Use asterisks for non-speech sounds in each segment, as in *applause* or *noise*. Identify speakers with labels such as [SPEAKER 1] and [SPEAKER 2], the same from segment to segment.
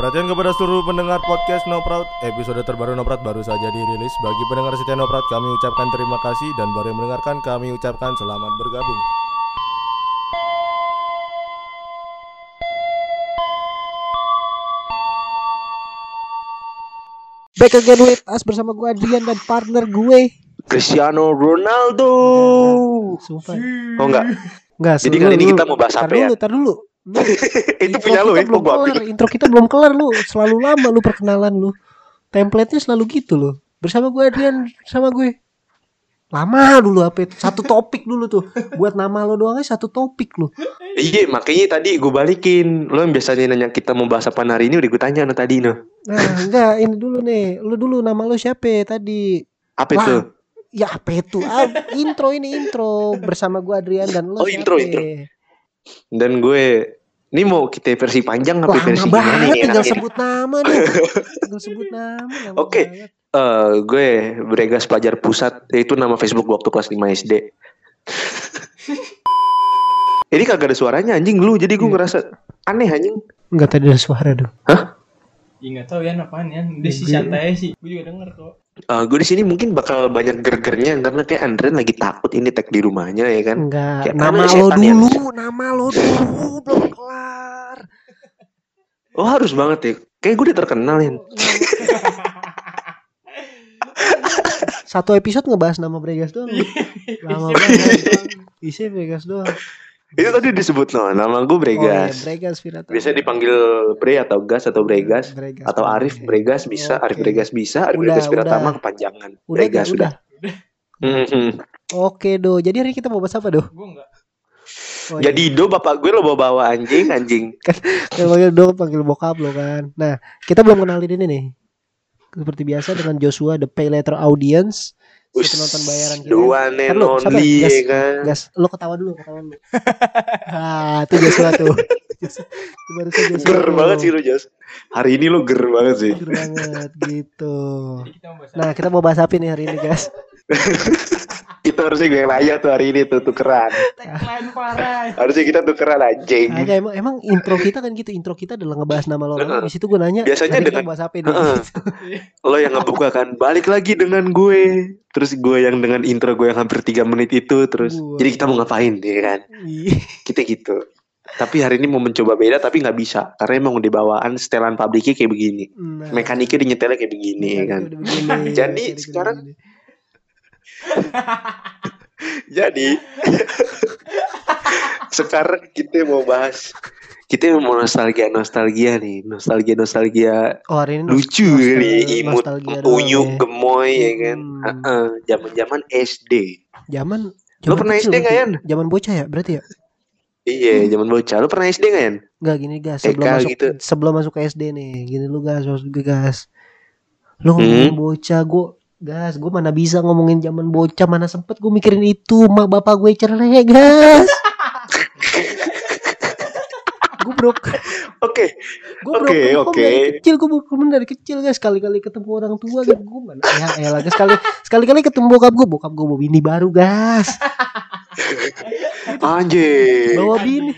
[SPEAKER 1] Perhatian kepada seluruh pendengar podcast No Proud Episode terbaru No Proud baru saja dirilis Bagi pendengar setia No Proud kami ucapkan terima kasih Dan baru yang mendengarkan kami ucapkan selamat bergabung
[SPEAKER 2] Back again with us bersama gue Adrian dan partner gue.
[SPEAKER 3] Cristiano Ronaldo.
[SPEAKER 2] Sumpah.
[SPEAKER 3] Oh enggak.
[SPEAKER 2] Enggak,
[SPEAKER 3] Jadi kali ini kita mau bahas apa ya?
[SPEAKER 2] dulu, tar dulu. Lu, *laughs*
[SPEAKER 3] Itu
[SPEAKER 2] intro
[SPEAKER 3] punya lu ya,
[SPEAKER 2] belum
[SPEAKER 3] gua
[SPEAKER 2] kelar. Intro kita belum kelar lu. Selalu lama lu perkenalan lu. Template-nya selalu gitu loh. Bersama gue Adrian sama gue. Lama dulu apa itu? Satu topik dulu tuh. Buat nama lo doang aja satu topik lu.
[SPEAKER 3] Iya, makanya tadi gue balikin. Lo yang biasanya nanya kita mau bahas apa hari ini udah gue tanya no tadi no.
[SPEAKER 2] Nah, enggak, ini dulu nih. Lu dulu nama lo siapa tadi?
[SPEAKER 3] Apa itu?
[SPEAKER 2] Ya apa itu? Ah, intro ini intro bersama gue Adrian dan lo
[SPEAKER 3] Oh, intro, intro. Dan gue ini mau kita versi panjang apa versi gimana
[SPEAKER 2] banget
[SPEAKER 3] nih
[SPEAKER 2] tinggal
[SPEAKER 3] enaknya?
[SPEAKER 2] sebut nama nih. *laughs* tinggal sebut nama.
[SPEAKER 3] Oke.
[SPEAKER 2] banget.
[SPEAKER 3] Eh, gue Bregas Pelajar Pusat itu nama Facebook gue waktu kelas 5 SD. *laughs* Ini kagak ada suaranya anjing lu jadi gue
[SPEAKER 2] Iya.
[SPEAKER 3] ngerasa aneh anjing.
[SPEAKER 2] Enggak tadi ada suara dong.
[SPEAKER 4] Ya nggak tahu ya apaan ya. Dia sih santai sih. Gue juga denger kok.
[SPEAKER 3] Eh, gue di sini mungkin bakal banyak gergernya karena kayak Andre lagi takut ini tag di rumahnya ya kan.
[SPEAKER 2] Enggak,
[SPEAKER 3] Kayak
[SPEAKER 2] nama lo
[SPEAKER 3] setan ya?
[SPEAKER 2] dulu, nama lo dulu belum kelar.
[SPEAKER 3] Oh harus banget ya. Kayak gue udah terkenal ya.
[SPEAKER 2] Satu episode ngebahas nama Bregas doang. Lama banget. *laughs* Isi Bregas doang.
[SPEAKER 3] Itu tadi disebut no, nama gue
[SPEAKER 2] Oh iya,
[SPEAKER 3] Bregas.
[SPEAKER 2] Bregas Virata.
[SPEAKER 3] Bisa dipanggil Bre atau Gas atau Bregas
[SPEAKER 2] Bregas.
[SPEAKER 3] atau Arif Bregas bisa, Arif
[SPEAKER 2] Oke.
[SPEAKER 3] Bregas bisa, Arif
[SPEAKER 2] Udah,
[SPEAKER 3] Bregas Piratama
[SPEAKER 2] udah.
[SPEAKER 3] kepanjangan.
[SPEAKER 2] Udah,
[SPEAKER 3] Bregas
[SPEAKER 2] udah,
[SPEAKER 3] sudah. Mhm.
[SPEAKER 2] Oke do. Jadi hari kita mau bahas apa do?
[SPEAKER 4] Gue enggak.
[SPEAKER 2] Oh, iya.
[SPEAKER 3] Jadi do bapak gue lo bawa bawa anjing anjing.
[SPEAKER 2] Kalau *laughs* panggil do panggil bokap lo kan. Nah kita belum kenalin ini nih. Seperti biasa dengan Joshua the pay letter audience. Si
[SPEAKER 3] Us,
[SPEAKER 2] penonton bayaran kita. Lu, sabar,
[SPEAKER 3] only
[SPEAKER 2] gas.
[SPEAKER 3] ya kan.
[SPEAKER 2] Gas, lo ketawa dulu, ketawa dulu. ah, itu Joshua tuh. *laughs* itu barusan Joshua.
[SPEAKER 3] Ger
[SPEAKER 2] tuh.
[SPEAKER 3] banget sih lo Jas. Hari ini lo ger banget sih.
[SPEAKER 2] Ger banget gitu. Nah, kita mau bahas apa nih hari ini, guys? *laughs*
[SPEAKER 3] Itu harusnya gue nanya tuh hari ini tuh tukeran.
[SPEAKER 4] tagline parah.
[SPEAKER 3] Harusnya kita tukeran anjing.
[SPEAKER 2] Agak emang emang intro kita kan gitu. Intro kita adalah ngebahas nama lo. Di situ gue nanya,
[SPEAKER 3] Biasanya dengan-
[SPEAKER 2] bahas apa nih?
[SPEAKER 3] Lo yang ngebuka kan balik lagi dengan gue. Terus gue yang dengan intro gue yang hampir 3 menit itu terus.
[SPEAKER 2] Gua.
[SPEAKER 3] Jadi kita mau ngapain ya kan?
[SPEAKER 2] Ih,
[SPEAKER 3] Kita gitu. Tapi hari ini mau mencoba beda tapi nggak bisa karena emang udah bawaan setelan pabriknya kayak begini.
[SPEAKER 2] nah,
[SPEAKER 3] Mekaniknya dinyetelnya kayak begini ya kan.
[SPEAKER 2] begini,
[SPEAKER 3] Jadi,
[SPEAKER 2] udah
[SPEAKER 3] sekarang
[SPEAKER 2] begini. *laughs*
[SPEAKER 3] Jadi *laughs* sekarang kita mau bahas kita mau nostalgia nostalgia nih nostalgia nostalgia
[SPEAKER 2] oh, hari ini
[SPEAKER 3] lucu
[SPEAKER 2] nostal-
[SPEAKER 3] nih imut
[SPEAKER 2] nostalgia
[SPEAKER 3] unyu
[SPEAKER 2] ya.
[SPEAKER 3] gemoy ya kan
[SPEAKER 2] Hmm.
[SPEAKER 3] zaman zaman SD
[SPEAKER 2] Zaman
[SPEAKER 3] Lo pernah SD nggak, Yan?
[SPEAKER 2] Zaman bocah ya, berarti ya?
[SPEAKER 3] iya zaman bocah lu pernah SD nggak Yan
[SPEAKER 2] Enggak gini gas sebelum masuk
[SPEAKER 3] gitu.
[SPEAKER 2] sebelum masuk ke SD nih. Gini lu gas, gas. Lu ngomongin
[SPEAKER 3] Hmm.
[SPEAKER 2] bocah gue gas, gue mana bisa ngomongin zaman bocah, mana sempet gue mikirin itu, mak bapak gue cerai gas. *laughs* gue bro,
[SPEAKER 3] oke.
[SPEAKER 2] Gue bro,
[SPEAKER 3] Oke, oke.
[SPEAKER 2] kecil gue broken dari kecil guys, sekali-kali ketemu orang tua gitu, gue mana, ya, ya guys, sekali, sekali-kali ketemu bokap gue, bokap gue bawa bini baru gas, *laughs*
[SPEAKER 3] anjir
[SPEAKER 2] bawa bini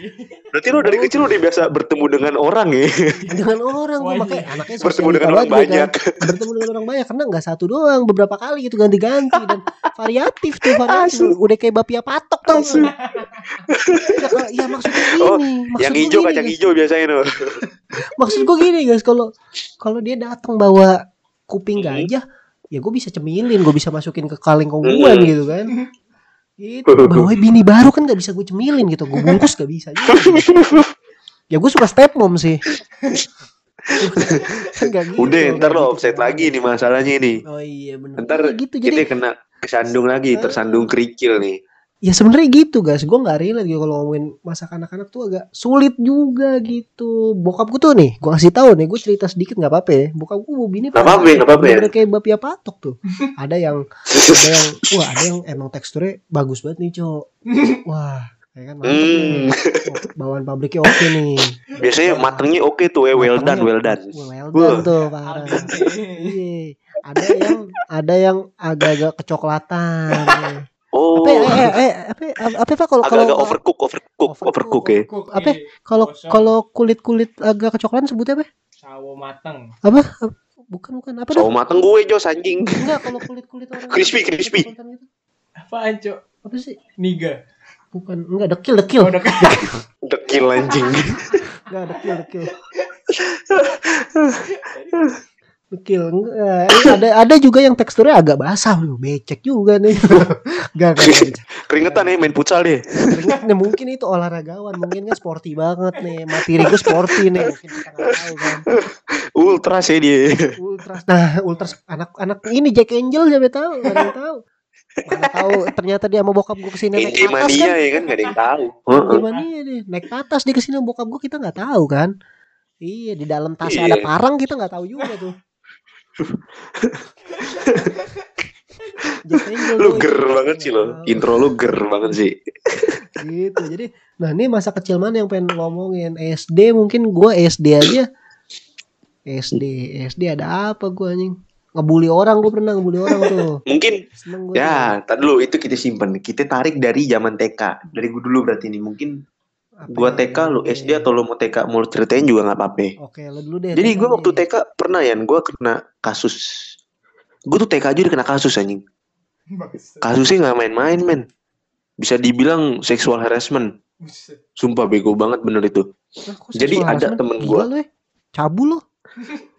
[SPEAKER 3] berarti lu dari kecil udah biasa bertemu dengan orang ya
[SPEAKER 2] dengan orang gue
[SPEAKER 4] Wah,
[SPEAKER 2] makanya
[SPEAKER 4] iya.
[SPEAKER 2] anaknya
[SPEAKER 3] bertemu dengan orang
[SPEAKER 2] kan.
[SPEAKER 3] banyak
[SPEAKER 2] bertemu dengan orang banyak karena nggak satu doang beberapa kali gitu ganti-ganti dan variatif tuh variatif udah kayak bapia patok tau nggak?
[SPEAKER 3] Asli.
[SPEAKER 2] Ya, kalau- ya maksudnya gini
[SPEAKER 3] Oh,
[SPEAKER 2] maksud
[SPEAKER 3] yang
[SPEAKER 2] gua
[SPEAKER 3] hijau
[SPEAKER 2] gini,
[SPEAKER 3] kacang hijau biasanya tuh
[SPEAKER 2] maksud gue gini guys kalau kalau dia datang bawa kuping
[SPEAKER 3] Hmm.
[SPEAKER 2] gajah ya gue bisa cemilin gue bisa masukin ke kaleng kongguan
[SPEAKER 3] Hmm.
[SPEAKER 2] gitu kan itu bawa bini baru kan gak bisa gue cemilin gitu gue bungkus gak bisa juga. ya gue suka step mom sih *laughs* gitu
[SPEAKER 3] Udah, ntar lo
[SPEAKER 2] gitu.
[SPEAKER 3] offset lagi nih masalahnya ini.
[SPEAKER 2] Oh iya benar.
[SPEAKER 3] Ntar
[SPEAKER 2] Iya gitu jadi
[SPEAKER 3] Kita kena kesandung lagi, tersandung kerikil nih.
[SPEAKER 2] Ya sebenarnya gitu guys. Gue nggak relate gitu kalau ngomongin masa anak-anak tuh agak sulit juga gitu. Bokap gue tuh nih, gue kasih tahu nih, gue cerita sedikit nggak apa-apa ya. Bokap gue mau bini
[SPEAKER 3] Nggak apa-apa, nggak apa-apa ya.
[SPEAKER 2] Kayak bapia patok tuh. *laughs* ada yang ada yang wah ada yang emang teksturnya bagus banget nih cowok. *laughs* Wah ya kan mantep
[SPEAKER 3] Hmm.
[SPEAKER 2] nih. Bawaan pabriknya oke nih.
[SPEAKER 3] Biasanya matengnya oke tuh, eh, well done, well done.
[SPEAKER 2] Well done tuh parah. Iya. Ada yang ada yang agak-agak kecoklatan. Apa ya, eh, eh, apa ya, apa apa kalau kalau
[SPEAKER 3] agak-agak overcook, overcook,
[SPEAKER 2] Overcook,
[SPEAKER 3] overcook ya.
[SPEAKER 2] Apa? kalau kalau kulit-kulit agak kecoklatan sebutnya apa?
[SPEAKER 4] Sawo mateng.
[SPEAKER 2] Apa? Bukan bukan apa?
[SPEAKER 3] Sawo mateng gue Jos anjing.
[SPEAKER 2] Enggak kalau kulit-kulit orang *laughs*
[SPEAKER 3] Crispy, crispy.
[SPEAKER 2] gitu.
[SPEAKER 4] Apaan, Cok?
[SPEAKER 2] Apa sih?
[SPEAKER 4] Niga.
[SPEAKER 2] Bukan enggak dekil dekil.
[SPEAKER 4] Oh, udah *laughs*
[SPEAKER 3] Dekil anjing.
[SPEAKER 2] Enggak dekil dekil. *laughs* Enggak. Eh, ada ada juga yang teksturnya agak basah loh, becek juga nih. *laughs* Enggak enggak.
[SPEAKER 3] Keringetan ya main futsal deh.
[SPEAKER 2] Keringet nih mungkin itu olahragawan, mungkin kan sporty banget nih. Materi gue sporty nih, mungkin kita tahu kan.
[SPEAKER 3] Ultras ya dia.
[SPEAKER 2] Ultras. Nah, ultras anak-anak ini Jack Angel siapa tahu, enggak ada yang tahu. Mana tahu ternyata dia sama bokap gue ke sini
[SPEAKER 3] naik
[SPEAKER 2] patas
[SPEAKER 3] mania
[SPEAKER 2] kan.
[SPEAKER 3] ya kan gak ada yang tahu. Heeh.
[SPEAKER 2] Gimana dia naik patas dia ke sini bokap gue kita nggak tahu kan. Iya di dalam tasnya
[SPEAKER 3] Iya.
[SPEAKER 2] ada parang kita nggak tahu juga tuh. *laughs*
[SPEAKER 3] Lu ger banget sih lo. Intro lu ger banget sih.
[SPEAKER 2] gitu jadi nah ini masa kecil mana yang pengen ngomongin SD mungkin gua SD aja SD SD ada apa gua anjing ngebully orang gua pernah ngebully orang tuh *laughs*
[SPEAKER 3] Mungkin
[SPEAKER 2] seneng gua
[SPEAKER 3] ya, tadi dulu itu kita simpen. Kita tarik dari zaman TK. Dari gue dulu berarti ini mungkin
[SPEAKER 2] Apa
[SPEAKER 3] gua
[SPEAKER 2] ya?
[SPEAKER 3] TK lu SD atau lu mau TK mau ceritain juga nggak apa-apa.
[SPEAKER 2] oke lo dulu deh
[SPEAKER 3] Jadi gue waktu. TK pernah ya, gue kena kasus. Gue tuh TK aja udah kena kasus anjing. Kasusnya nggak main-main men. Bisa dibilang seksual harassment. Sumpah bego banget bener itu.
[SPEAKER 2] Nah,
[SPEAKER 3] jadi ada temen gua.
[SPEAKER 2] lu ya. cabul lo *laughs*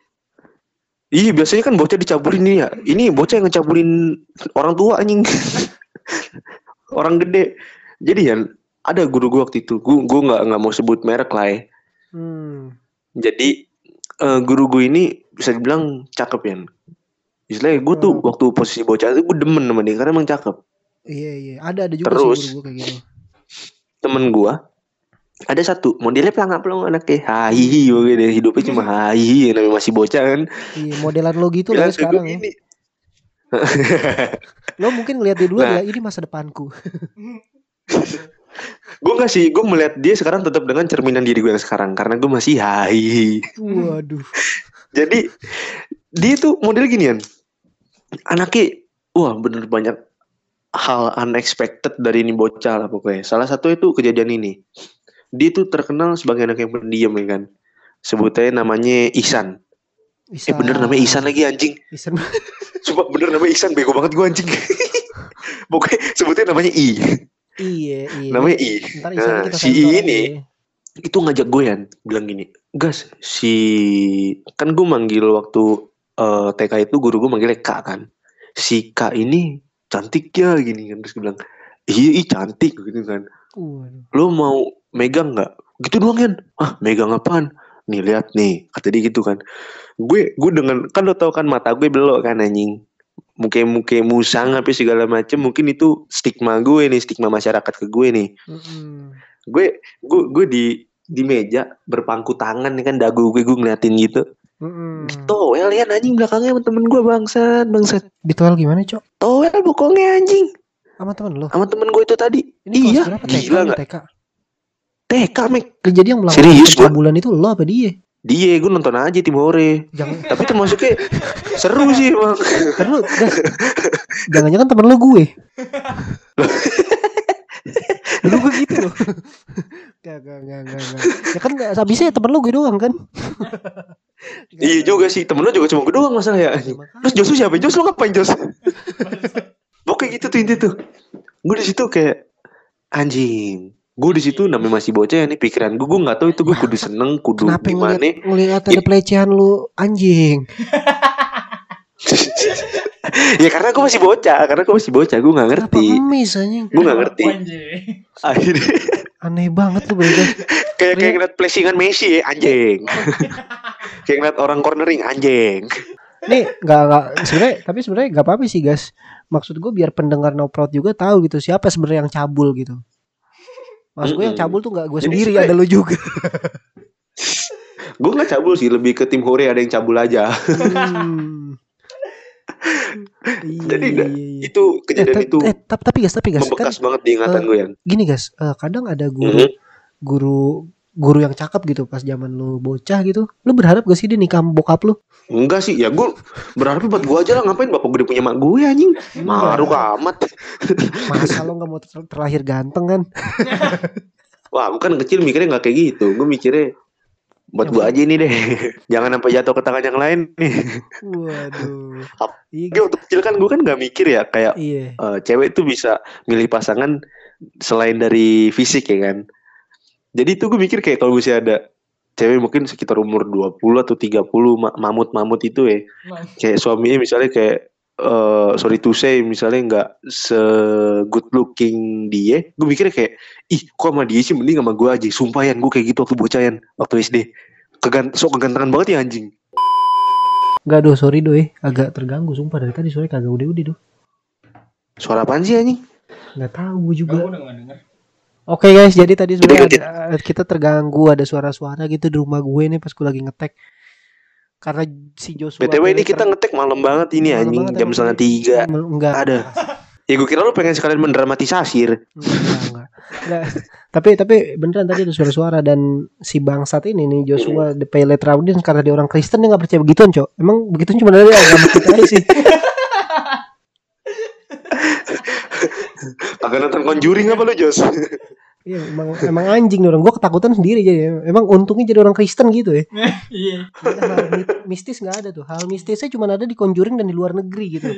[SPEAKER 3] Iya biasanya kan bocah dicabulin nih ya. Ini bocah yang ngecabulin orang tua anjing. *laughs* orang gede. Jadi ya ada guru gue waktu itu. Gue gue nggak nggak mau sebut merek lah ya.
[SPEAKER 2] hmm.
[SPEAKER 3] Jadi eh, guru gue ini bisa dibilang cakep ya. Istilahnya gue tuh
[SPEAKER 2] Hmm.
[SPEAKER 3] waktu posisi bocah itu gue demen sama dia karena emang cakep.
[SPEAKER 2] iya iya ada ada juga
[SPEAKER 3] Terus.
[SPEAKER 2] sih guru gua kayak gitu
[SPEAKER 3] Temen gue ada satu modelnya pelangak pelong anaknya hahihi gitu hidupnya cuma *laughs* hahihi namanya masih bocah kan
[SPEAKER 2] iya modelan lo gitu
[SPEAKER 3] Bilang
[SPEAKER 2] lah
[SPEAKER 3] ke
[SPEAKER 2] sekarang
[SPEAKER 3] gue
[SPEAKER 2] ya
[SPEAKER 3] gini,
[SPEAKER 2] lo mungkin ngeliat dia dulu
[SPEAKER 3] Nah.
[SPEAKER 2] adalah ini masa depanku *laughs*
[SPEAKER 3] gue gak sih gue melihat dia sekarang tetap dengan cerminan diri gue yang sekarang karena gue masih hahihi
[SPEAKER 2] waduh.
[SPEAKER 3] Jadi dia tuh model ginian anaknya wah bener banyak hal unexpected dari ini bocah lah pokoknya. Salah satu itu kejadian ini. Dia tuh terkenal sebagai anak yang pendiam ya kan? Sebutnya namanya Ihsan. Eh bener namanya Ihsan lagi anjing.
[SPEAKER 2] Ihsan.
[SPEAKER 3] Sumpah bener namanya Ihsan. Bego banget gue anjing. *laughs* Pokoknya sebutnya namanya I
[SPEAKER 2] iya iya.
[SPEAKER 3] Namanya I.
[SPEAKER 2] Ntar
[SPEAKER 3] Nah,
[SPEAKER 2] kita
[SPEAKER 3] si I ini
[SPEAKER 2] ya.
[SPEAKER 3] itu ngajak gue ya bilang gini gas si kan gue manggil waktu eh, TK itu guru gue manggilnya Kak kan. Si Kak ini cantik ya gini kan. Terus gue bilang iya ih cantik gitu kan.
[SPEAKER 2] Waduh.
[SPEAKER 3] lo mau megang nggak? Gitu doang kan ah megang apaan? Nih lihat nih kata dia gitu kan. Gue gue dengan kan lo tau kan mata gue belok kan anjing muke muke musang apa segala macem mungkin itu stigma gue nih stigma masyarakat ke gue nih.
[SPEAKER 2] Mm-mm.
[SPEAKER 3] gue gue gue di di meja berpangku tangan nih kan dagu gue gue ngeliatin gitu.
[SPEAKER 2] Mm-mm.
[SPEAKER 3] towel ya anjing belakangnya sama temen gue bangsat bangsat.
[SPEAKER 2] Ditual gimana cok?
[SPEAKER 3] Towel pokoknya anjing.
[SPEAKER 2] Sama temen lo?
[SPEAKER 3] Sama temen gue itu tadi.
[SPEAKER 2] Ini
[SPEAKER 3] iya
[SPEAKER 2] kelas berapa TK
[SPEAKER 3] gila nggak?
[SPEAKER 2] TK
[SPEAKER 3] TK mek.
[SPEAKER 2] Jadi yang melakukan
[SPEAKER 3] Serius,
[SPEAKER 2] pencabulan itu lo apa dia
[SPEAKER 3] dia gue nonton aja tim hore.
[SPEAKER 2] Jangan.
[SPEAKER 3] Tapi termasuknya seru sih emang
[SPEAKER 2] lu gas jangan-jangan temen lo gue. *laughs* Dulu gue gitu. Loh Gak, gak, gak, gak, gak. Ya kan habisnya temen lo gue doang kan? Gak,
[SPEAKER 3] iya juga sih temen lo juga cuma gue doang masalah ya.
[SPEAKER 2] Ya, makanya.
[SPEAKER 3] terus Jos lu siapa? Jos lu ngapain Jos? Pokoknya gitu tuh inti tuh. Gue di situ kayak anjing gue di situ namanya masih bocah ya nih pikiran gue gue nggak tahu itu gue kudu seneng kudu
[SPEAKER 2] Kenapa
[SPEAKER 3] gimana.
[SPEAKER 2] ngeliat, ngeliat ada pelecehan lu anjing? *laughs*
[SPEAKER 3] Ya karena gue masih bocah karena gue masih bocah gue nggak ngerti.
[SPEAKER 2] emis
[SPEAKER 3] gue nggak ngerti.
[SPEAKER 4] Anjing.
[SPEAKER 3] akhirnya
[SPEAKER 2] Aneh banget lu bego *laughs*
[SPEAKER 3] kayak kayak ngeliat placingan Messi ya anjing. *laughs* Kayak ngeliat orang cornering anjing.
[SPEAKER 2] Nih gak, gak sebenarnya tapi sebenarnya gak apa-apa sih guys. Maksud gue biar pendengar no proud juga tahu gitu Siapa sebenarnya yang cabul gitu Maksud gue yang cabul tuh gak gue sendiri ada lu juga
[SPEAKER 3] gue nggak cabul sih lebih ke tim hore ada yang cabul aja
[SPEAKER 2] Hmm. *laughs*
[SPEAKER 3] Jadi
[SPEAKER 2] iya, iya, iya.
[SPEAKER 3] itu
[SPEAKER 2] Eh,
[SPEAKER 3] kejadian
[SPEAKER 2] ta-
[SPEAKER 3] itu
[SPEAKER 2] eh, tapi, tapi guys, tapi guys, kan
[SPEAKER 3] membekas banget di ingatan
[SPEAKER 2] eh,
[SPEAKER 3] gue ya
[SPEAKER 2] gini guys, eh, kadang ada guru,
[SPEAKER 3] Mhm.
[SPEAKER 2] guru, guru yang cakep gitu pas zaman lu bocah gitu. Lu berharap gak sih dia nikah bokap lu?
[SPEAKER 3] Enggak sih, ya gue berharap buat gue aja lah ngapain bapak gue punya mak gue anjing. Maruk amat.
[SPEAKER 2] Masa lo gak mau ter- terlahir ganteng kan? *laughs*
[SPEAKER 3] Wah, bukan kecil mikirnya nggak kayak gitu. Gue mikirnya buat
[SPEAKER 2] Yang
[SPEAKER 3] gua aja ini deh *laughs* jangan sampai jatuh ke tangan yang lain nih
[SPEAKER 2] Waduh. Iya.
[SPEAKER 3] Dia waktu kecil kan gue kan nggak mikir ya kayak
[SPEAKER 2] Iya.
[SPEAKER 3] eh, cewek tuh bisa milih pasangan selain dari fisik ya kan. Jadi tuh gue mikir kayak kalau misalnya ada cewek mungkin sekitar umur 20 atau 30 ma- mamut-mamut itu ya. Kayak suaminya misalnya kayak eh sorry to say misalnya nggak se good looking dia, gue mikirnya kayak ih kok sama dia sih mending sama gue aja. Sumpahan gue kayak gitu waktu bocahan waktu SD. Kegan sok kegantengan banget ya anjing.
[SPEAKER 2] Enggak doh, sorry doh eh. Agak terganggu sumpah dari tadi sore kagak udah-udah doh.
[SPEAKER 3] Suara apaan sih anjing?
[SPEAKER 2] Enggak tahu gue juga.
[SPEAKER 4] Gue udah gak denger.
[SPEAKER 2] Oke guys, jadi tadi sebenarnya ada, kita terganggu ada suara-suara gitu di rumah gue nih pas gue lagi ngetek. Karena si Joshua
[SPEAKER 3] BTW ini kita ngetek malam banget ini
[SPEAKER 2] malam
[SPEAKER 3] anjing
[SPEAKER 2] banget
[SPEAKER 3] jam setengah tiga.
[SPEAKER 2] Enggak.
[SPEAKER 3] Ada. Ya gue kira lu pengen sekalian mendramatisasi.
[SPEAKER 2] Enggak, enggak. Enggak. tapi tapi beneran tadi ada suara-suara dan si bangsat ini nih Joshua the Pilot Raudin karena dia orang Kristen dia nggak percaya begituan, Cok. Emang begituan cuma dari agama kita aja sih. *laughs*
[SPEAKER 3] Agak nonton Conjuring apa lu Jos? *laughs*
[SPEAKER 2] Iya, emang emang anjing nih orang. Gua ketakutan sendiri jadi. Emang untungnya jadi orang Kristen gitu ya. *laughs*
[SPEAKER 4] Iya.
[SPEAKER 2] Mistis nggak ada tuh. Hal mistisnya cuma ada di Conjuring dan di luar negeri gitu.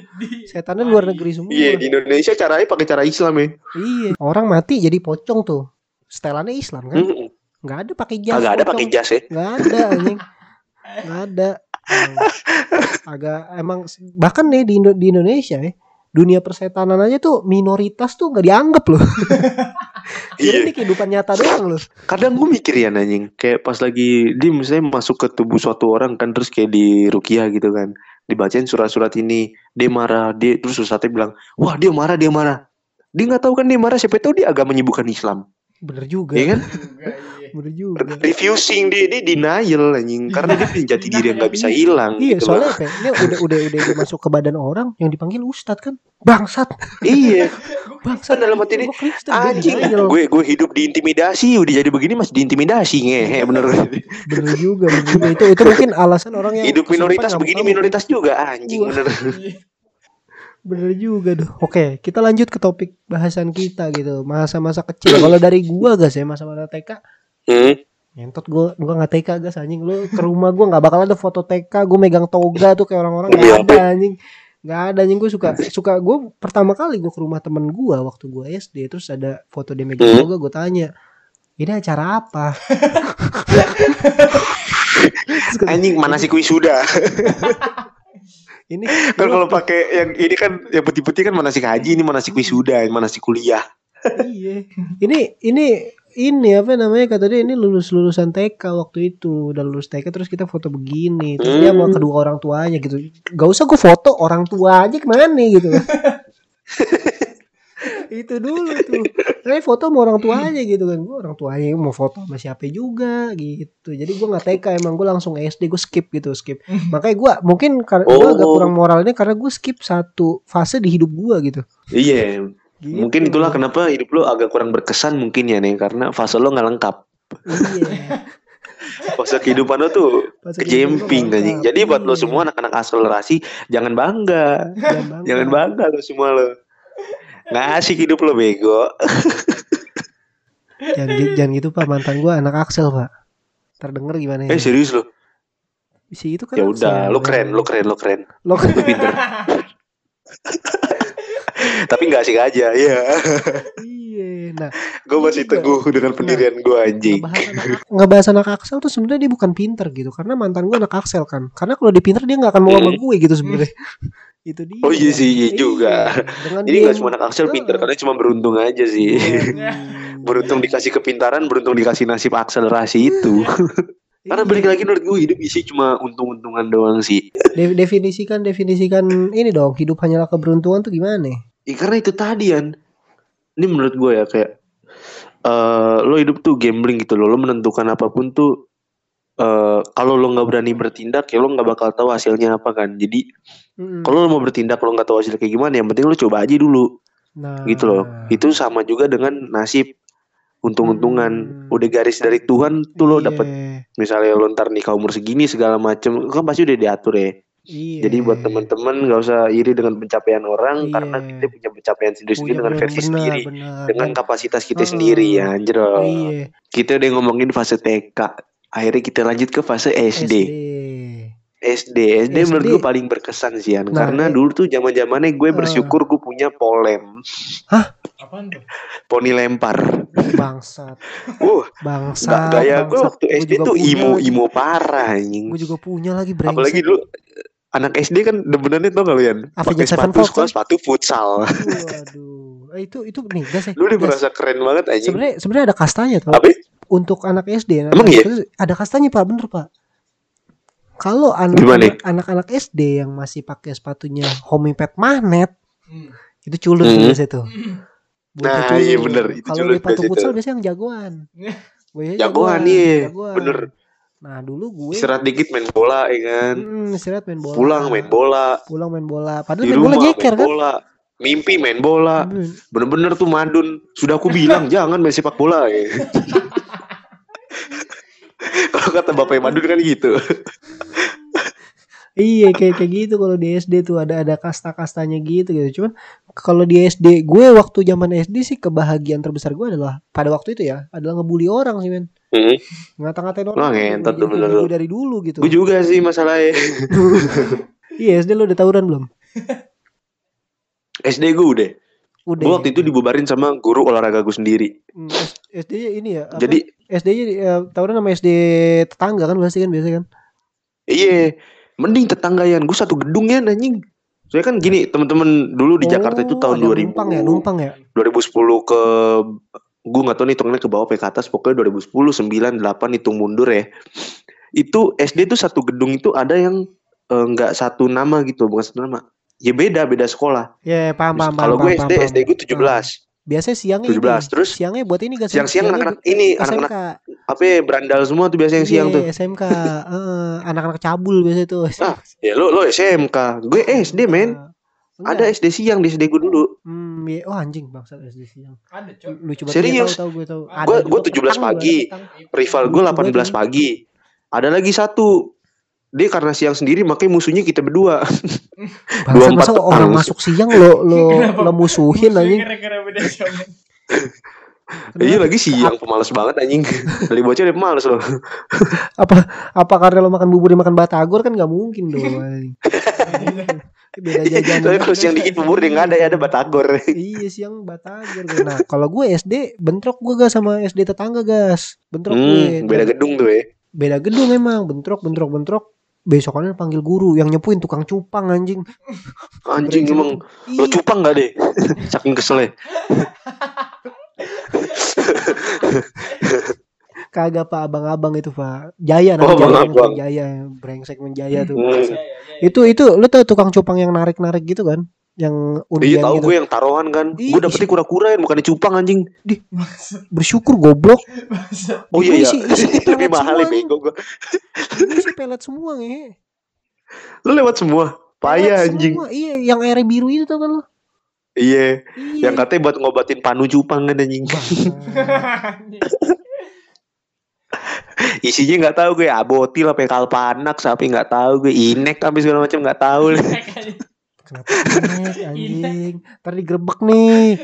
[SPEAKER 2] Setannya luar negeri semua.
[SPEAKER 3] Iya di Indonesia caranya pakai cara Islam ya.
[SPEAKER 2] Iya. Orang mati jadi pocong tuh. Setelannya Islam kan? Nggak ada pakai jas.
[SPEAKER 3] Agak ada pakai jas ya.
[SPEAKER 2] Nggak ada anjing. Nggak ada. *laughs* Agak emang bahkan nih di, Indo- di Indonesia ya dunia persetanan aja tuh minoritas tuh nggak dianggap loh. *laughs* Kira
[SPEAKER 3] Iya.
[SPEAKER 2] ini kehidupan nyata doang loh.
[SPEAKER 3] Kadang gue mikir ya anjing kayak pas lagi dia misalnya masuk ke tubuh suatu orang kan terus kayak di rukiah gitu kan dibacain surat-surat ini dia marah dia terus ustadznya bilang wah dia marah dia marah dia nggak tahu kan dia marah siapa tahu dia agak menyibukkan Islam
[SPEAKER 2] Bener juga.
[SPEAKER 3] ya kan
[SPEAKER 4] Juga, iya.
[SPEAKER 2] Bener juga.
[SPEAKER 3] refusing dia dia denial anjing karena dia punya jati diri yang nggak bisa hilang
[SPEAKER 2] Iya,
[SPEAKER 3] gitu
[SPEAKER 2] soalnya apa? ya, Ini udah udah udah masuk ke badan orang yang dipanggil ustad kan. Bangsat.
[SPEAKER 3] iya
[SPEAKER 2] Bangsat.
[SPEAKER 3] Dalam hati ini, anjing gue gue hidup diintimidasi udah jadi begini masih diintimidasi ngehe bener
[SPEAKER 2] Bener juga, bener juga. Itu itu mungkin alasan orang yang
[SPEAKER 3] hidup minoritas begini minoritas juga anjing bener
[SPEAKER 4] Iya.
[SPEAKER 2] Bener juga tuh. Oke, kita lanjut ke topik bahasan kita gitu. Masa-masa kecil. Kalau dari gua guys ya, masa-masa TK
[SPEAKER 3] hmm.
[SPEAKER 2] Ngentot gua gua nggak TK guys anjing lu ke rumah gua nggak bakal ada foto TK gua megang toga tuh kayak orang-orang nggak
[SPEAKER 3] Iya,
[SPEAKER 2] ada anjing nggak ada anjing gua suka suka gua pertama kali gua ke rumah temen gua waktu gua SD terus ada foto dia megang
[SPEAKER 3] Hmm.
[SPEAKER 2] toga gua tanya ini acara apa *laughs*
[SPEAKER 3] anjing mana sih wisuda *laughs*
[SPEAKER 2] ini
[SPEAKER 3] kan *laughs* kalau pakai yang ini kan yang putih-putih kan manasik haji ini manasik wisuda manasik kuliah.
[SPEAKER 2] Iya. Ini ini ini apa namanya? Kata dia ini lulus lulusan TK waktu itu. Udah lulus TK terus kita foto begini. Terus dia mau
[SPEAKER 3] Hmm.
[SPEAKER 2] kedua orang tuanya gitu. Gak usah gue foto orang tua aja ke mana gitu *laughs* itu dulu tuh. Saya foto sama orang tuanya gitu kan. Gue orang tuanya mau foto sama siapa juga gitu. Jadi gue nggak TK emang gue langsung SD gue skip gitu skip. Makanya gue mungkin karena gue agak
[SPEAKER 3] Oh.
[SPEAKER 2] kurang moralnya karena gue skip satu fase di hidup gue gitu.
[SPEAKER 3] Iya.
[SPEAKER 2] Gitu.
[SPEAKER 3] mungkin itulah kenapa hidup lo agak kurang berkesan mungkin ya nih karena fase lo nggak lengkap.
[SPEAKER 2] Iya. *laughs*
[SPEAKER 3] Fase kehidupan lo tuh kejemping anjing. jadi buat lo semua anak-anak akselerasi jangan bangga.
[SPEAKER 2] Jangan bangga.
[SPEAKER 3] jangan bangga lo semua lo nggak asik hidup lo bego. *laughs*
[SPEAKER 2] Jangan, jangan gitu pak. Mantan gua anak Axel pak. Terdengar gimana
[SPEAKER 3] eh
[SPEAKER 2] ya
[SPEAKER 3] serius lo?
[SPEAKER 2] Si itu kan
[SPEAKER 3] ya udah lo keren lo keren lo keren.
[SPEAKER 2] Lo
[SPEAKER 3] lo pinter. *laughs* Tapi nggak asik aja ya
[SPEAKER 2] iya. Nah
[SPEAKER 3] gue masih
[SPEAKER 2] Iya.
[SPEAKER 3] teguh dengan pendirian gue anjing.
[SPEAKER 2] ngebahas anak, ngebahas anak Axel tuh sebenarnya dia bukan pinter gitu karena mantan gua anak Axel kan. Karena kalau dia pinter dia nggak akan mau sama gue gitu sebenarnya *laughs* itu dia
[SPEAKER 3] Oh iya sih, iya juga.
[SPEAKER 2] dengan
[SPEAKER 3] Jadi nggak semua anak Axel pinter, karena cuma beruntung aja sih. *laughs* beruntung dikasih kepintaran, beruntung dikasih nasib akselerasi itu. *laughs* Karena balik lagi menurut gue hidup isi cuma untung-untungan doang sih.
[SPEAKER 2] De- definisikan definisikan ini dong hidup hanyalah keberuntungan tuh gimana
[SPEAKER 3] Ya, karena itu tadi kan. Ini menurut gue ya kayak eh lo hidup tuh gambling gitu loh. Lo menentukan apa pun tuh eh kalau lo nggak berani bertindak ya lo nggak bakal tahu hasilnya apa kan. Jadi
[SPEAKER 2] Mm-mm.
[SPEAKER 3] kalau lo mau bertindak lo nggak tahu hasilnya kayak gimana, yang penting lo coba aja dulu.
[SPEAKER 2] nah
[SPEAKER 3] gitu loh. Itu sama juga dengan nasib untung-untungan.
[SPEAKER 2] Hmm.
[SPEAKER 3] Udah garis dari Tuhan tuh lo
[SPEAKER 2] Iya,
[SPEAKER 3] dapet misalnya lo ntar nikah umur segini segala macem kan pasti udah diatur ya.
[SPEAKER 2] iya.
[SPEAKER 3] Jadi buat teman-teman nggak usah iri dengan pencapaian orang
[SPEAKER 2] Iya.
[SPEAKER 3] karena kita punya pencapaian sendiri-sendiri dengan versi
[SPEAKER 2] bener,
[SPEAKER 3] sendiri,
[SPEAKER 2] bener.
[SPEAKER 3] dengan kapasitas kita
[SPEAKER 2] Heeh.
[SPEAKER 3] sendiri ya, anjir.
[SPEAKER 2] Iya.
[SPEAKER 3] Kita udah ngomongin fase TK. Akhirnya kita lanjut ke fase SD.
[SPEAKER 2] SD.
[SPEAKER 3] SD, SD,
[SPEAKER 2] SD.
[SPEAKER 3] menurut gue paling berkesan sih.
[SPEAKER 2] Nah,
[SPEAKER 3] Karena dulu tuh zaman zamannya gue
[SPEAKER 2] Eh.
[SPEAKER 3] bersyukur gue punya polem,
[SPEAKER 4] Apaan tuh?
[SPEAKER 3] poni lempar.
[SPEAKER 2] Bangsat.
[SPEAKER 3] Uh,
[SPEAKER 2] Bangsat.
[SPEAKER 3] Gak gaya gue waktu
[SPEAKER 2] Gua
[SPEAKER 3] SD tuh imo
[SPEAKER 2] lagi.
[SPEAKER 3] imo parah anjing.
[SPEAKER 2] Gue juga punya lagi brengsek.
[SPEAKER 3] Apalagi dulu anak SD kan demenannya tau gak lu Yan? Pakai sepatu sekolah
[SPEAKER 2] kan?
[SPEAKER 3] sepatu futsal.
[SPEAKER 2] Waduh. Eh, itu itu nih gas ya.
[SPEAKER 3] Lu udah merasa keren banget anjing.
[SPEAKER 2] Sebenarnya sebenarnya ada kastanya tuh.
[SPEAKER 3] Apa? Ya?
[SPEAKER 2] Untuk anak SD.
[SPEAKER 3] Emang iya?
[SPEAKER 2] Terus Ada kastanya Pak, bener Pak. Kalau anak anak-anak SD yang masih pakai sepatunya homipad magnet
[SPEAKER 4] Hmm.
[SPEAKER 2] itu culun
[SPEAKER 3] Hmm.
[SPEAKER 2] biasanya tuh.
[SPEAKER 3] Nah,
[SPEAKER 2] culun.
[SPEAKER 3] iya bener, itu
[SPEAKER 2] Kalau di sepatu
[SPEAKER 3] biasa
[SPEAKER 2] futsal
[SPEAKER 3] itu.
[SPEAKER 2] biasanya yang jagoan. *laughs* Biasanya
[SPEAKER 3] Jagoan iya,
[SPEAKER 2] jagoan.
[SPEAKER 3] bener.
[SPEAKER 2] Nah dulu gue
[SPEAKER 3] Istirahat dikit main bola ya kan.
[SPEAKER 2] Mm, istirahat main bola.
[SPEAKER 3] Pulang main bola.
[SPEAKER 2] Pulang main bola. Padahal
[SPEAKER 3] Di
[SPEAKER 2] main bola
[SPEAKER 3] rumah
[SPEAKER 2] jeker
[SPEAKER 3] main
[SPEAKER 2] kan.
[SPEAKER 3] bola. Mimpi main bola. Bener-bener tuh madun. Sudah aku bilang *laughs* jangan main sepak bola ya. *laughs* Kalau kata Bapak Madun kan gitu. *laughs*
[SPEAKER 2] Iya kayak kayak gitu kalau di SD tuh ada ada kasta-kastanya gitu gitu. Cuman kalau di SD gue waktu zaman SD sih kebahagiaan terbesar gue adalah pada waktu itu ya adalah ngebully orang sih men.
[SPEAKER 3] Hmm.
[SPEAKER 2] Ngata-ngatain orang.
[SPEAKER 3] Wah, ngentot tuh bener
[SPEAKER 2] gue
[SPEAKER 3] lu.
[SPEAKER 2] dari dulu gitu.
[SPEAKER 3] Gue juga sih masalahnya. *laughs*
[SPEAKER 2] Iya SD lo udah tawuran belum? *laughs*
[SPEAKER 3] SD gue udah.
[SPEAKER 2] Udah.
[SPEAKER 3] Gue waktu itu dibubarin sama guru olahraga gue sendiri.
[SPEAKER 2] Hmm, SD ini ya. apa?
[SPEAKER 3] Jadi
[SPEAKER 2] SD-nya eh, tawuran sama SD tetangga kan pasti kan biasa kan.
[SPEAKER 3] iya. Mending tetanggayan. Gue satu gedung ya anjing. Soalnya kan gini teman-teman dulu di Jakarta itu
[SPEAKER 2] Oh,
[SPEAKER 3] tahun
[SPEAKER 2] ada
[SPEAKER 3] 2000
[SPEAKER 2] Numpang ya, numpang ya.
[SPEAKER 3] 2010 ke gue nggak tahu nih hitungannya ke bawah apa ke atas pokoknya 2010 9 8 hitung mundur ya itu SD tuh satu gedung itu ada yang eh, nggak satu nama gitu bukan satu nama ya beda beda sekolah
[SPEAKER 2] Ya paham paham paham.
[SPEAKER 3] kalau gue
[SPEAKER 2] paham,
[SPEAKER 3] SD
[SPEAKER 2] paham,
[SPEAKER 3] SD gue 17
[SPEAKER 2] paham. Biasanya siangnya
[SPEAKER 3] 17
[SPEAKER 2] ini.
[SPEAKER 3] terus
[SPEAKER 2] Siangnya buat ini gak sih?
[SPEAKER 3] siang-siang
[SPEAKER 2] Siangnya
[SPEAKER 3] anak-anak ini anak-anak apa ya, berandal semua tuh biasa yang siang
[SPEAKER 2] Iya,
[SPEAKER 3] tuh
[SPEAKER 2] SMK. Heeh, anak-anak cabul biasanya tuh.
[SPEAKER 3] Ah, ya lo lo SMK gue SD men
[SPEAKER 2] Enggak.
[SPEAKER 3] ada SD siang di SD gue dulu
[SPEAKER 2] Hmm, iya. oh anjing bangsa SD siang.
[SPEAKER 4] Ada cok.
[SPEAKER 2] Lucu banget.
[SPEAKER 3] Serius?
[SPEAKER 2] Iya, tahu, tahu gue tahu.
[SPEAKER 4] Gua-
[SPEAKER 2] Ada
[SPEAKER 3] gua
[SPEAKER 2] juga
[SPEAKER 3] 17
[SPEAKER 2] petang,
[SPEAKER 3] pagi. rival gue 18
[SPEAKER 2] ini.
[SPEAKER 3] pagi ada lagi satu dia karena siang sendiri makanya musuhnya kita berdua *laughs*
[SPEAKER 2] Bangsat,
[SPEAKER 3] 24
[SPEAKER 2] masa
[SPEAKER 3] petang.
[SPEAKER 2] orang masuk siang lo lo *laughs* lo musuhin anjing.
[SPEAKER 4] Kira-kira beda jam.
[SPEAKER 3] Iya lagi siang pemalas banget anjing. *laughs* Dari bocah udah pemalas loh.
[SPEAKER 2] Apa apa karena lo makan bubur dia makan batagor kan nggak mungkin dong. anjing. Beda jajan.
[SPEAKER 3] Tapi kalau siang dikit bubur dia nggak ada ya ada batagor.
[SPEAKER 2] Iya siang batagor. gue. Nah kalau gue SD bentrok gue gas sama SD tetangga gas. Bentrok
[SPEAKER 3] Hmm,
[SPEAKER 2] gue.
[SPEAKER 3] beda gedung tuh ya.
[SPEAKER 2] beda gedung emang bentrok bentrok bentrok besokannya panggil guru yang nyepuin tukang cupang anjing *laughs*
[SPEAKER 3] Anjing emang lo
[SPEAKER 2] Ih,
[SPEAKER 3] cupang nggak deh? *laughs* Saking keselnya. *laughs*
[SPEAKER 2] kagak pak abang-abang itu pak jaya
[SPEAKER 3] Oh,
[SPEAKER 2] namanya jaya,
[SPEAKER 3] abang-abang.
[SPEAKER 2] jaya brengsek menjaya tuh
[SPEAKER 3] Hmm.
[SPEAKER 4] Iya, iya, iya.
[SPEAKER 2] itu itu lu tau tukang cupang yang narik narik gitu kan yang
[SPEAKER 3] Iya
[SPEAKER 2] undian
[SPEAKER 3] tahu
[SPEAKER 2] gitu
[SPEAKER 3] gue yang taruhan kan.
[SPEAKER 2] Ih,
[SPEAKER 3] Gue dapetnya kura-kura ya bukan cupang anjing.
[SPEAKER 2] bersyukur goblok.
[SPEAKER 3] Oh iya
[SPEAKER 2] isi-
[SPEAKER 3] iya.
[SPEAKER 2] isi *laughs*
[SPEAKER 3] Lebih mahal ya bego gue.
[SPEAKER 2] ini sih pelet semua nge
[SPEAKER 3] Lo lewat semua. Payah anjing.
[SPEAKER 2] semua. iya yang airnya biru itu tau kan lo
[SPEAKER 3] Iya.
[SPEAKER 2] iya
[SPEAKER 3] Yang katanya buat ngobatin panu cupang kan anjing. *laughs* Isinya nggak tahu gue abotil apa kalpanak sapi nggak tahu gue inek tapi segala macam nggak tahu.
[SPEAKER 2] Kenapa *laughs* inek anjing? Ntar digerebek nih.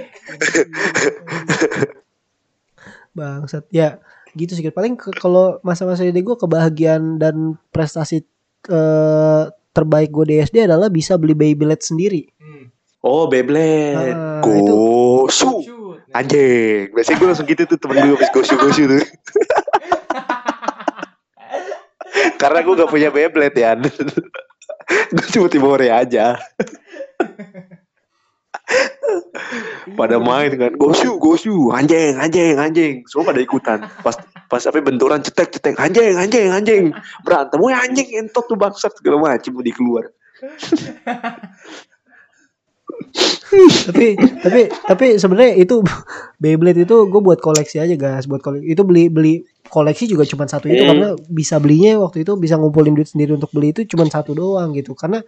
[SPEAKER 2] Bangsat. Ya, gitu sih. Paling kalau masa-masa SD gue kebahagiaan dan prestasi eh, terbaik gue di SD adalah bisa beli Beyblade sendiri.
[SPEAKER 4] Hmm.
[SPEAKER 3] Oh Beyblade.
[SPEAKER 2] Ah, itu.
[SPEAKER 3] Gosu.
[SPEAKER 4] Shoot.
[SPEAKER 3] Anjing. Biasanya gue langsung gitu tuh temen gue habis gosu-gosu tuh. *laughs* Karena gue gak punya Beyblade ya. *laughs* gue cuma Timore aja. *laughs* Pada main kan. Gosu, gosu. Anjing, anjing, anjing. Semua pada ikutan. Pas pas apa benturan cetek cetek anjing anjing anjing berantem wah anjing entot tuh bangsat segala macam mau dikeluar
[SPEAKER 2] tapi tapi tapi sebenarnya itu *laughs* Beyblade itu gue buat koleksi aja guys buat koleksi itu beli beli koleksi juga cuma satu itu
[SPEAKER 3] Hmm.
[SPEAKER 2] karena bisa belinya waktu itu bisa ngumpulin duit sendiri untuk beli itu cuma satu doang gitu karena